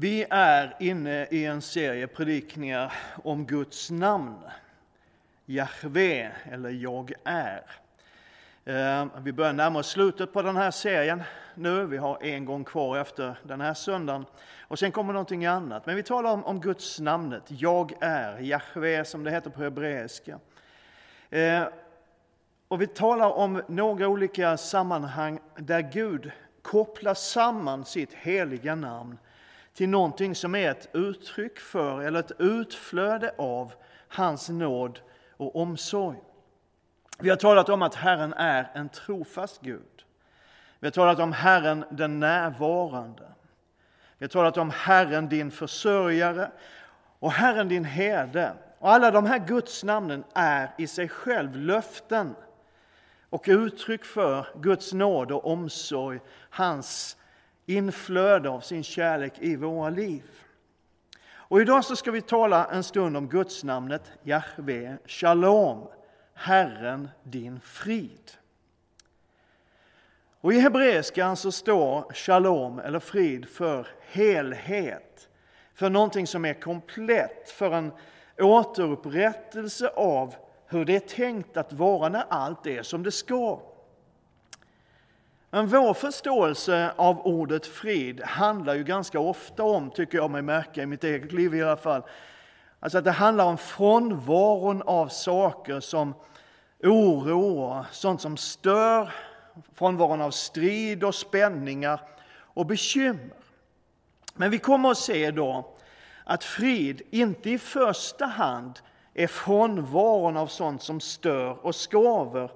Vi är inne i en serie predikningar om Guds namn. Jahve, eller Jag är. Eh, vi börjar närma oss slutet på den här serien nu. Vi har en gång kvar efter den här söndagen. Och sen kommer någonting annat. Men vi talar om, om Guds namnet. Jag är, Jahve som det heter på hebreiska. Eh, och vi talar om några olika sammanhang där Gud kopplar samman sitt heliga namn till någonting som är ett uttryck för eller ett utflöde av hans nåd och omsorg. Vi har talat om att Herren är en trofast Gud. Vi har talat om Herren den närvarande. Vi har talat om Herren din försörjare och Herren din herde. Och alla de här Guds namnen är i sig själv löften och uttryck för Guds nåd och omsorg, hans inflöde av sin kärlek i våra liv. Och idag så ska vi tala en stund om gudsnamnet, Jahve, Shalom, Herren din frid. Och I hebreiskan så står shalom, eller frid, för helhet, för någonting som är komplett, för en återupprättelse av hur det är tänkt att vara när allt är som det ska. Men vår förståelse av ordet frid handlar ju ganska ofta om, tycker jag mig märka i mitt eget liv i alla fall, alltså att det handlar om frånvaron av saker som oro sånt som stör, frånvaron av strid och spänningar och bekymmer. Men vi kommer att se då att frid inte i första hand är frånvaron av sånt som stör och skaver,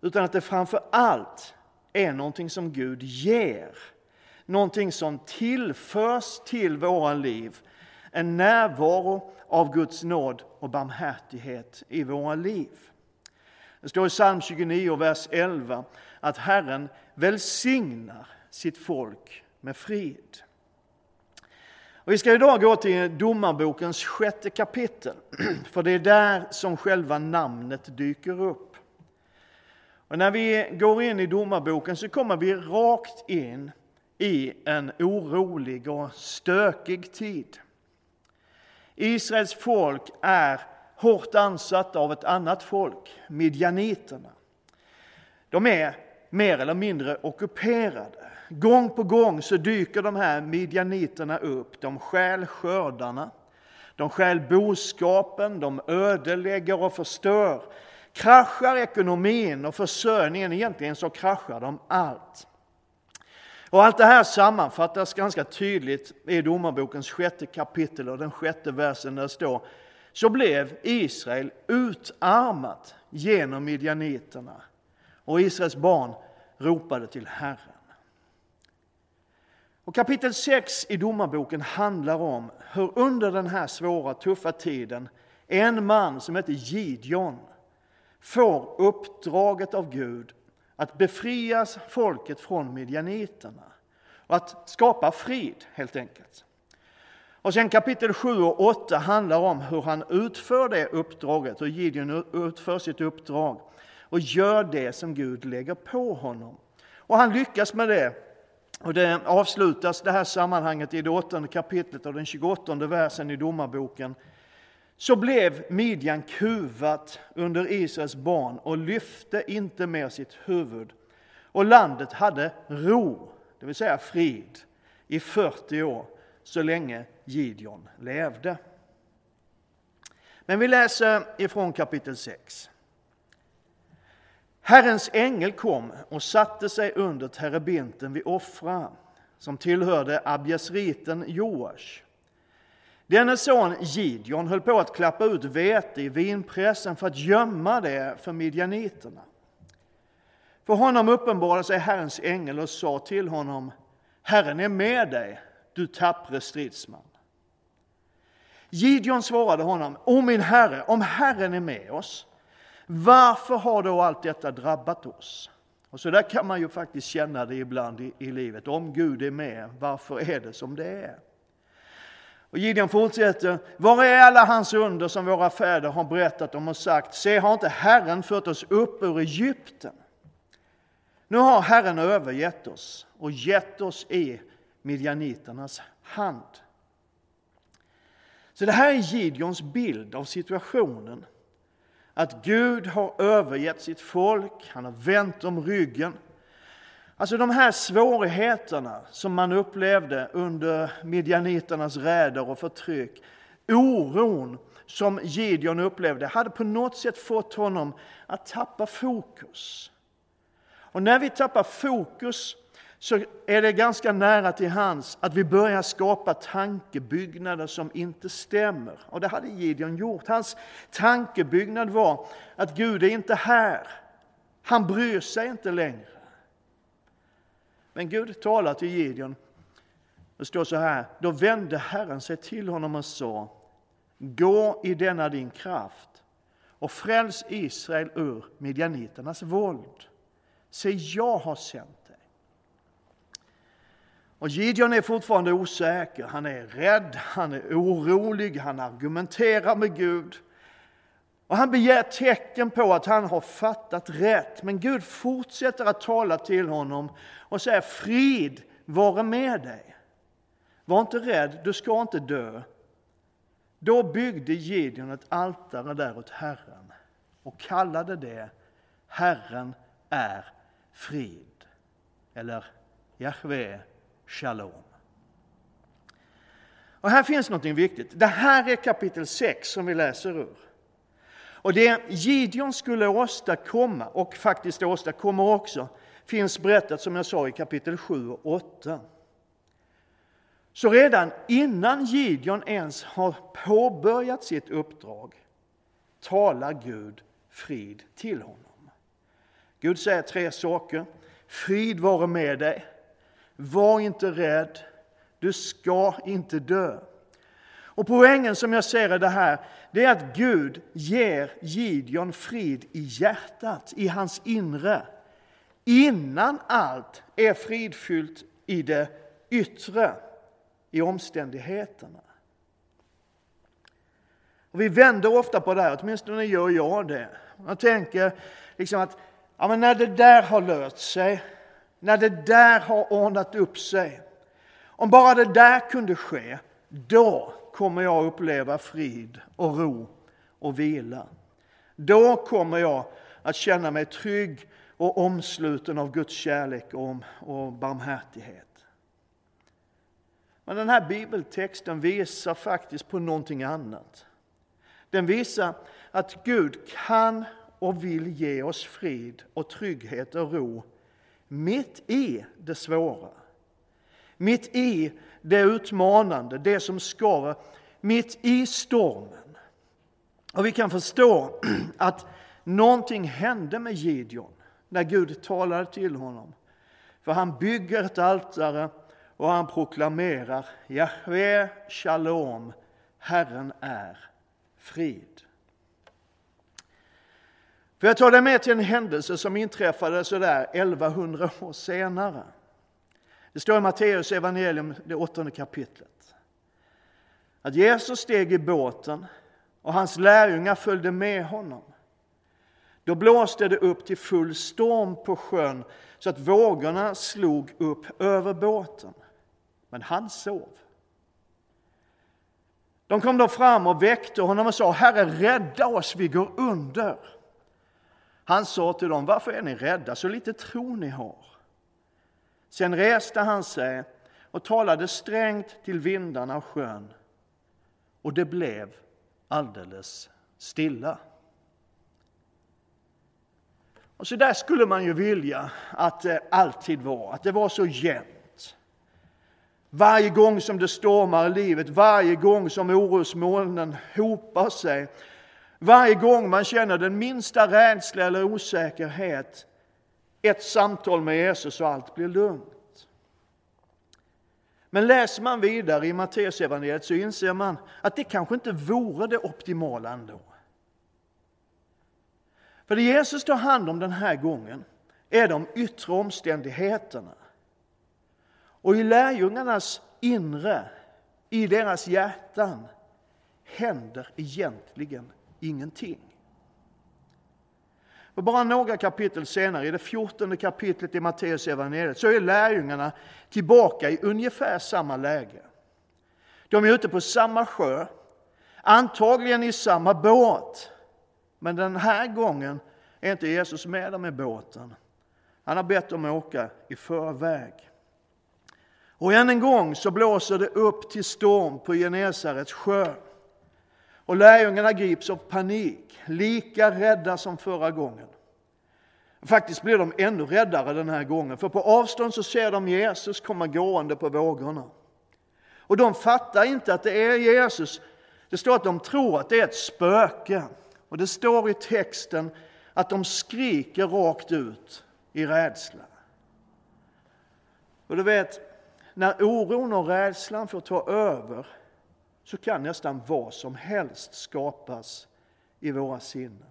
utan att det framför allt är någonting som Gud ger. Någonting som tillförs till våra liv. En närvaro av Guds nåd och barmhärtighet i våra liv. Det står i psalm 29, vers 11 att Herren välsignar sitt folk med frid. Och vi ska idag gå till Domarbokens sjätte kapitel, för det är där som själva namnet dyker upp. Och när vi går in i Domarboken så kommer vi rakt in i en orolig och stökig tid. Israels folk är hårt ansatta av ett annat folk, midjaniterna. De är mer eller mindre ockuperade. Gång på gång så dyker de här midjaniterna upp. De stjäl skördarna, de stjäl boskapen, de ödelägger och förstör. Kraschar ekonomin och försörjningen, egentligen så kraschar de allt. Och allt det här sammanfattas ganska tydligt i Domarbokens sjätte kapitel och den sjätte versen där det står så blev Israel utarmat genom midjaniterna och Israels barn ropade till Herren. Och kapitel 6 i Domarboken handlar om hur under den här svåra, tuffa tiden en man som heter Gideon får uppdraget av Gud att befria folket från midjaniterna och att skapa frid, helt enkelt. Och sen kapitel 7 och 8 handlar om hur han utför det uppdraget, hur Gideon utför sitt uppdrag och gör det som Gud lägger på honom. Och han lyckas med det. Och det avslutas det här sammanhanget i det åttonde kapitlet och den 28 versen i Domarboken. Så blev Midjan kuvat under Israels barn och lyfte inte mer sitt huvud. Och landet hade ro, det vill säga frid, i 40 år, så länge Gideon levde. Men vi läser ifrån kapitel 6. Herrens ängel kom och satte sig under terebinten vid Offra som tillhörde abjasriten Joash. Denne son Gideon höll på att klappa ut vete i vinpressen för att gömma det för midjaniterna. För honom uppenbarade sig Herrens ängel och sa till honom Herren är med dig, du tappre stridsman. Gideon svarade honom, O min herre, om Herren är med oss, varför har då allt detta drabbat oss? Och så där kan man ju faktiskt känna det ibland i, i livet. Om Gud är med, varför är det som det är? Och Gideon fortsätter, var är alla hans under som våra fäder har berättat om och sagt, se har inte Herren fört oss upp ur Egypten? Nu har Herren övergett oss och gett oss i midjaniternas hand. Så det här är Gideons bild av situationen. Att Gud har övergett sitt folk, han har vänt om ryggen. Alltså de här svårigheterna som man upplevde under midjaniternas räder och förtryck, oron som Gideon upplevde, hade på något sätt fått honom att tappa fokus. Och när vi tappar fokus så är det ganska nära till hands att vi börjar skapa tankebyggnader som inte stämmer. Och det hade Gideon gjort. Hans tankebyggnad var att Gud är inte här. Han bryr sig inte längre. Men Gud talar till Gideon. Det står så här. Då vände Herren sig till honom och sa Gå i denna din kraft och fräls Israel ur midjaniternas våld. Se, jag har sänt dig. Och Gideon är fortfarande osäker, han är rädd, han är orolig, han argumenterar med Gud. Och han begär tecken på att han har fattat rätt. Men Gud fortsätter att tala till honom och säger frid vare med dig. Var inte rädd, du ska inte dö. Då byggde Gideon ett altare där åt Herren och kallade det Herren är frid. Eller Jahve Shalom. Och här finns något viktigt. Det här är kapitel 6 som vi läser ur. Och det Gideon skulle åstadkomma, och faktiskt åstadkommer också, finns berättat som jag sa i kapitel 7 och 8. Så redan innan Gideon ens har påbörjat sitt uppdrag talar Gud frid till honom. Gud säger tre saker. Frid vare med dig. Var inte rädd. Du ska inte dö. Och poängen som jag ser i det här, det är att Gud ger Gideon frid i hjärtat, i hans inre. Innan allt är fridfyllt i det yttre i omständigheterna. Och vi vänder ofta på det här, åtminstone gör jag det. Jag tänker liksom att ja, men när det där har löst sig, när det där har ordnat upp sig, om bara det där kunde ske, då kommer jag uppleva frid och ro och vila. Då kommer jag att känna mig trygg och omsluten av Guds kärlek och barmhärtighet. Men den här bibeltexten visar faktiskt på någonting annat. Den visar att Gud kan och vill ge oss frid och trygghet och ro mitt i det svåra. Mitt i det utmanande, det som skaver, mitt i stormen. Och vi kan förstå att någonting hände med Gideon när Gud talade till honom. För han bygger ett altare och han proklamerar Jahve Shalom, Herren är frid. För jag tar dig med till en händelse som inträffade sådär 1100 år senare. Det står i Matteus evangelium, det åttonde kapitlet. Att Jesus steg i båten och hans lärjungar följde med honom. Då blåste det upp till full storm på sjön så att vågorna slog upp över båten men han sov. De kom då fram och väckte honom och sa, Herre, rädda oss, vi går under. Han sa till dem, varför är ni rädda, så lite tro ni har. Sen reste han sig och talade strängt till vindarna och sjön, och det blev alldeles stilla. Och så där skulle man ju vilja att det alltid var, att det var så jämnt. Varje gång som det stormar i livet, varje gång som orosmolnen hopar sig, varje gång man känner den minsta rädsla eller osäkerhet, ett samtal med Jesus och allt blir lugnt. Men läser man vidare i Matteusevangeliet så inser man att det kanske inte vore det optimala ändå. För det Jesus tar hand om den här gången är de yttre omständigheterna. Och i lärjungarnas inre, i deras hjärtan, händer egentligen ingenting. Och bara några kapitel senare, i det fjortonde kapitlet i Matteus evangeliet, så är lärjungarna tillbaka i ungefär samma läge. De är ute på samma sjö, antagligen i samma båt. Men den här gången är inte Jesus med dem i båten. Han har bett dem åka i förväg. Och än en gång så blåser det upp till storm på Genesarets sjö. Och lärjungarna grips av panik, lika rädda som förra gången. Faktiskt blir de ännu räddare den här gången, för på avstånd så ser de Jesus komma gående på vågorna. Och de fattar inte att det är Jesus. Det står att de tror att det är ett spöke. Och det står i texten att de skriker rakt ut i rädsla. Och du vet, när oron och rädslan får ta över så kan nästan vad som helst skapas i våra sinnen.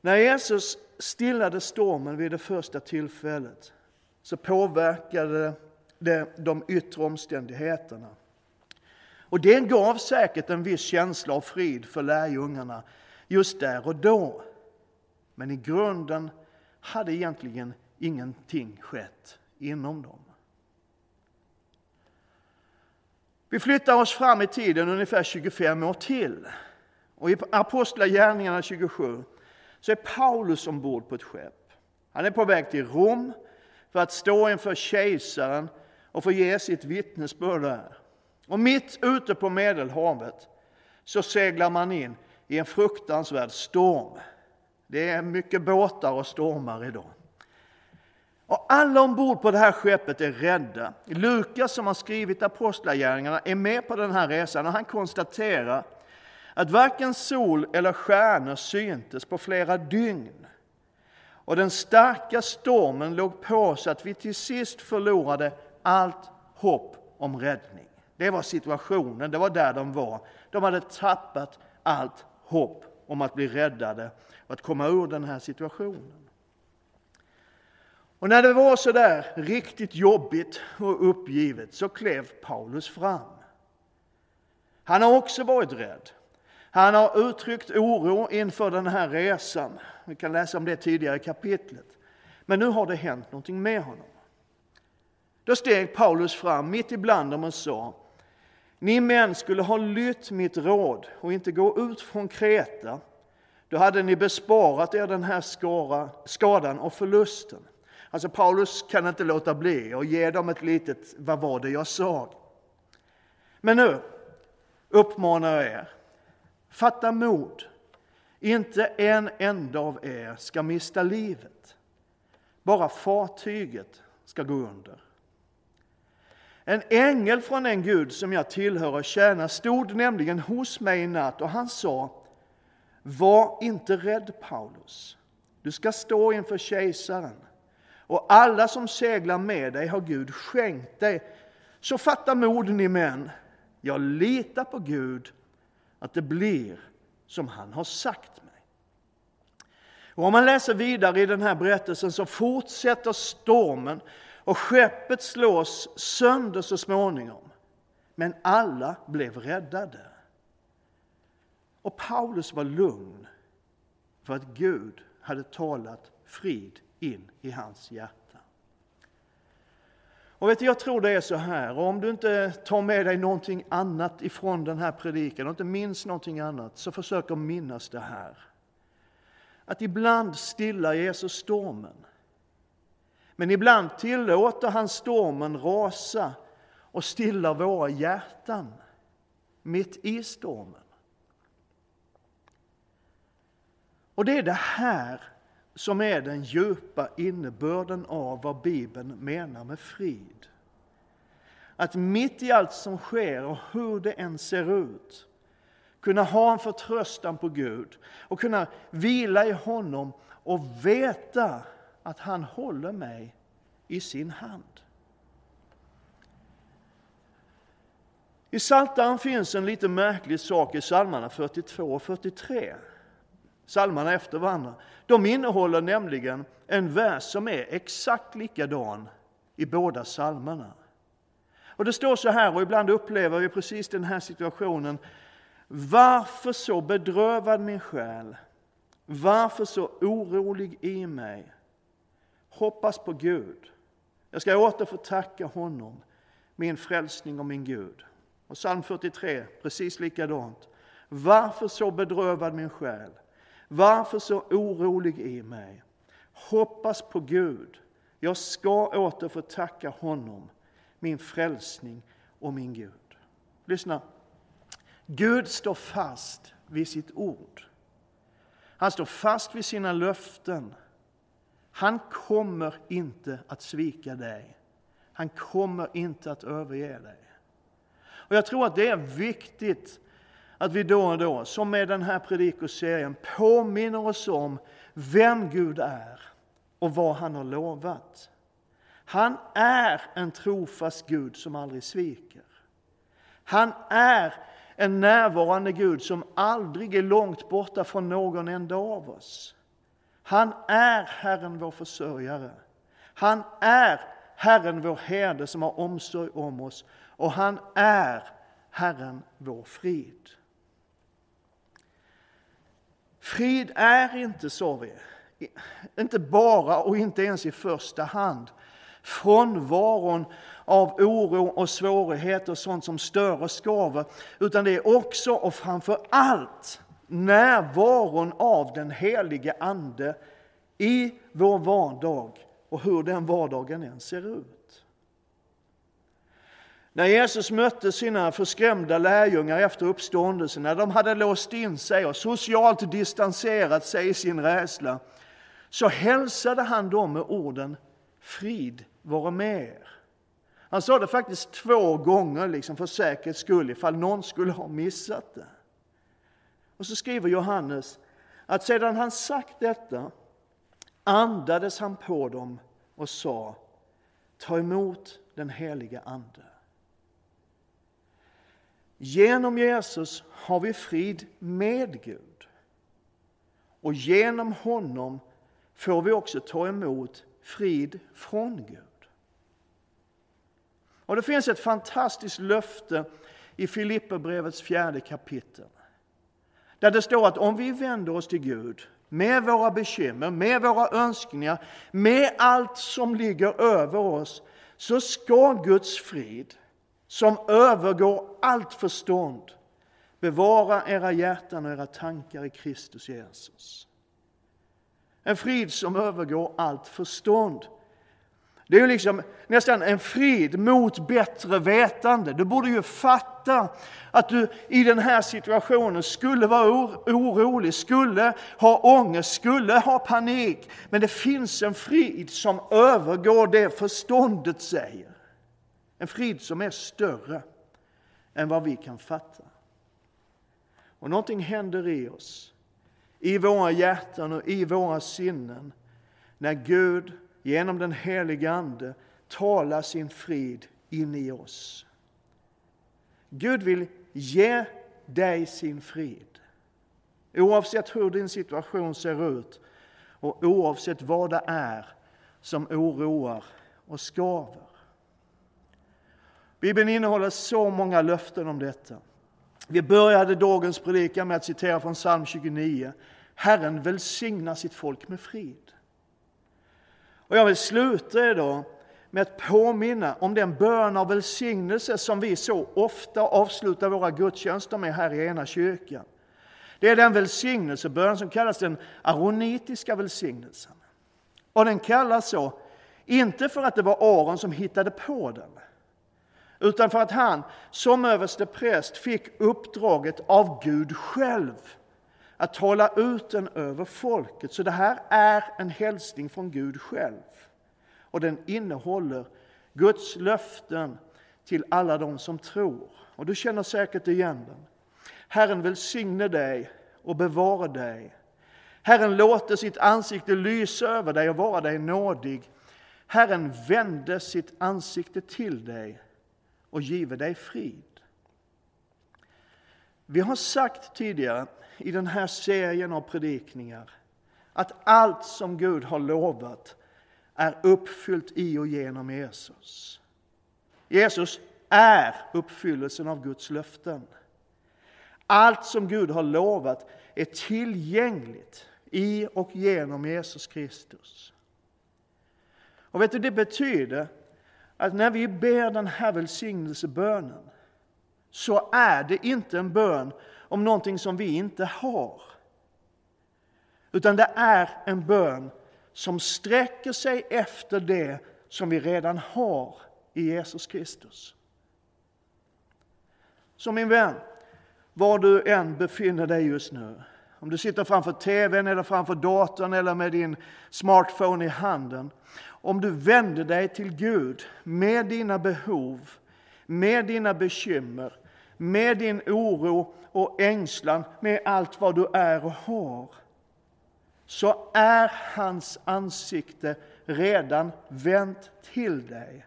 När Jesus stillade stormen vid det första tillfället så påverkade det de yttre omständigheterna. Och det gav säkert en viss känsla av frid för lärjungarna just där och då. Men i grunden hade egentligen ingenting skett inom dem. Vi flyttar oss fram i tiden ungefär 25 år till. Och I Apostlagärningarna 27 så är Paulus ombord på ett skepp. Han är på väg till Rom för att stå inför kejsaren och få ge sitt vittnesbörd där. Och mitt ute på Medelhavet så seglar man in i en fruktansvärd storm. Det är mycket båtar och stormar idag. Och alla ombord på det här skeppet är rädda. Lukas som har skrivit Apostlagärningarna är med på den här resan och han konstaterar att varken sol eller stjärnor syntes på flera dygn. Och den starka stormen låg på så att vi till sist förlorade allt hopp om räddning. Det var situationen, det var där de var. De hade tappat allt hopp om att bli räddade och att komma ur den här situationen. Och när det var så där riktigt jobbigt och uppgivet så klev Paulus fram. Han har också varit rädd. Han har uttryckt oro inför den här resan. Vi kan läsa om det tidigare i kapitlet. Men nu har det hänt någonting med honom. Då steg Paulus fram mitt ibland dem och sa Ni män skulle ha lytt mitt råd och inte gå ut från Kreta. Då hade ni besparat er den här skara, skadan och förlusten. Alltså Paulus kan inte låta bli att ge dem ett litet vad var det jag sa? Men nu uppmanar jag er, fatta mod. Inte en enda av er ska mista livet. Bara fartyget ska gå under. En ängel från den Gud som jag tillhör och tjänar stod nämligen hos mig i natt och han sa Var inte rädd Paulus, du ska stå inför kejsaren och alla som seglar med dig har Gud skänkt dig. Så fatta mod ni män, jag litar på Gud att det blir som han har sagt mig. Och om man läser vidare i den här berättelsen så fortsätter stormen och skeppet slås sönder så småningom. Men alla blev räddade. Och Paulus var lugn för att Gud hade talat frid in i hans hjärta. Och vet du, jag tror det är så här, och om du inte tar med dig någonting annat ifrån den här predikan och inte minns någonting annat, så försök att minnas det här. Att ibland stillar Jesus stormen. Men ibland tillåter han stormen rasa och stillar våra hjärtan mitt i stormen. Och det är det här som är den djupa innebörden av vad Bibeln menar med frid. Att mitt i allt som sker och hur det än ser ut kunna ha en förtröstan på Gud och kunna vila i honom och veta att han håller mig i sin hand. I Psaltaren finns en lite märklig sak i psalmerna 42 och 43 psalmerna efter varandra. De innehåller nämligen en vers som är exakt likadan i båda psalmerna. Och det står så här, och ibland upplever vi precis den här situationen. Varför så bedrövad min själ? Varför så orolig i mig? Hoppas på Gud. Jag ska åter få tacka honom, min frälsning och min Gud. Och psalm 43, precis likadant. Varför så bedrövad min själ? Varför så orolig i mig? Hoppas på Gud. Jag ska åter få tacka honom, min frälsning och min Gud. Lyssna. Gud står fast vid sitt ord. Han står fast vid sina löften. Han kommer inte att svika dig. Han kommer inte att överge dig. Och Jag tror att det är viktigt att vi då och då, som med den här predikoserien, påminner oss om vem Gud är och vad han har lovat. Han är en trofast Gud som aldrig sviker. Han är en närvarande Gud som aldrig är långt borta från någon enda av oss. Han är Herren vår försörjare. Han är Herren vår herde som har omsorg om oss och han är Herren vår frid. Frid är inte, sa vi, inte bara och inte ens i första hand frånvaron av oro och svårigheter och sånt som stör och skaver, utan det är också och framför allt närvaron av den helige Ande i vår vardag och hur den vardagen än ser ut. När Jesus mötte sina förskrämda lärjungar efter uppståndelsen, när de hade låst in sig och socialt distanserat sig i sin rädsla, så hälsade han dem med orden Frid vare med er. Han sa det faktiskt två gånger liksom för säkerhets skull, ifall någon skulle ha missat det. Och så skriver Johannes att sedan han sagt detta andades han på dem och sa Ta emot den heliga Ande. Genom Jesus har vi frid med Gud. Och genom honom får vi också ta emot frid från Gud. Och Det finns ett fantastiskt löfte i Filipperbrevets fjärde kapitel. Där det står att om vi vänder oss till Gud med våra bekymmer, med våra önskningar, med allt som ligger över oss, så ska Guds frid, som övergår allt förstånd, bevara era hjärtan och era tankar i Kristus Jesus. En frid som övergår allt förstånd. Det är ju liksom nästan en frid mot bättre vetande. Du borde ju fatta att du i den här situationen skulle vara orolig, skulle ha ångest, skulle ha panik. Men det finns en frid som övergår det förståndet säger. En frid som är större än vad vi kan fatta. Och någonting händer i oss, i våra hjärtan och i våra sinnen när Gud genom den helige Ande talar sin frid in i oss. Gud vill ge dig sin frid. Oavsett hur din situation ser ut och oavsett vad det är som oroar och skaver. Bibeln innehåller så många löften om detta. Vi började dagens predikan med att citera från psalm 29. Herren välsignar sitt folk med frid. Och jag vill sluta idag med att påminna om den bön av välsignelse som vi så ofta avslutar våra gudstjänster med här i ena kyrkan. Det är den välsignelsebön som kallas den aronitiska välsignelsen. Och den kallas så, inte för att det var Aron som hittade på den, utan för att han som överste präst fick uppdraget av Gud själv att tala ut den över folket. Så det här är en hälsning från Gud själv. Och den innehåller Guds löften till alla de som tror. Och du känner säkert igen den. Herren välsigne dig och bevara dig. Herren låter sitt ansikte lysa över dig och vara dig nådig. Herren vände sitt ansikte till dig och give dig frid. Vi har sagt tidigare i den här serien av predikningar att allt som Gud har lovat är uppfyllt i och genom Jesus. Jesus är uppfyllelsen av Guds löften. Allt som Gud har lovat är tillgängligt i och genom Jesus Kristus. Och vet du, det betyder att när vi ber den här välsignelsebönen så är det inte en bön om någonting som vi inte har. Utan det är en bön som sträcker sig efter det som vi redan har i Jesus Kristus. Så min vän, var du än befinner dig just nu, om du sitter framför tvn eller framför datorn eller med din smartphone i handen. Om du vänder dig till Gud med dina behov, med dina bekymmer, med din oro och ängslan, med allt vad du är och har så är hans ansikte redan vänt till dig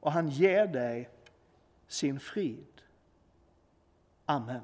och han ger dig sin frid. Amen.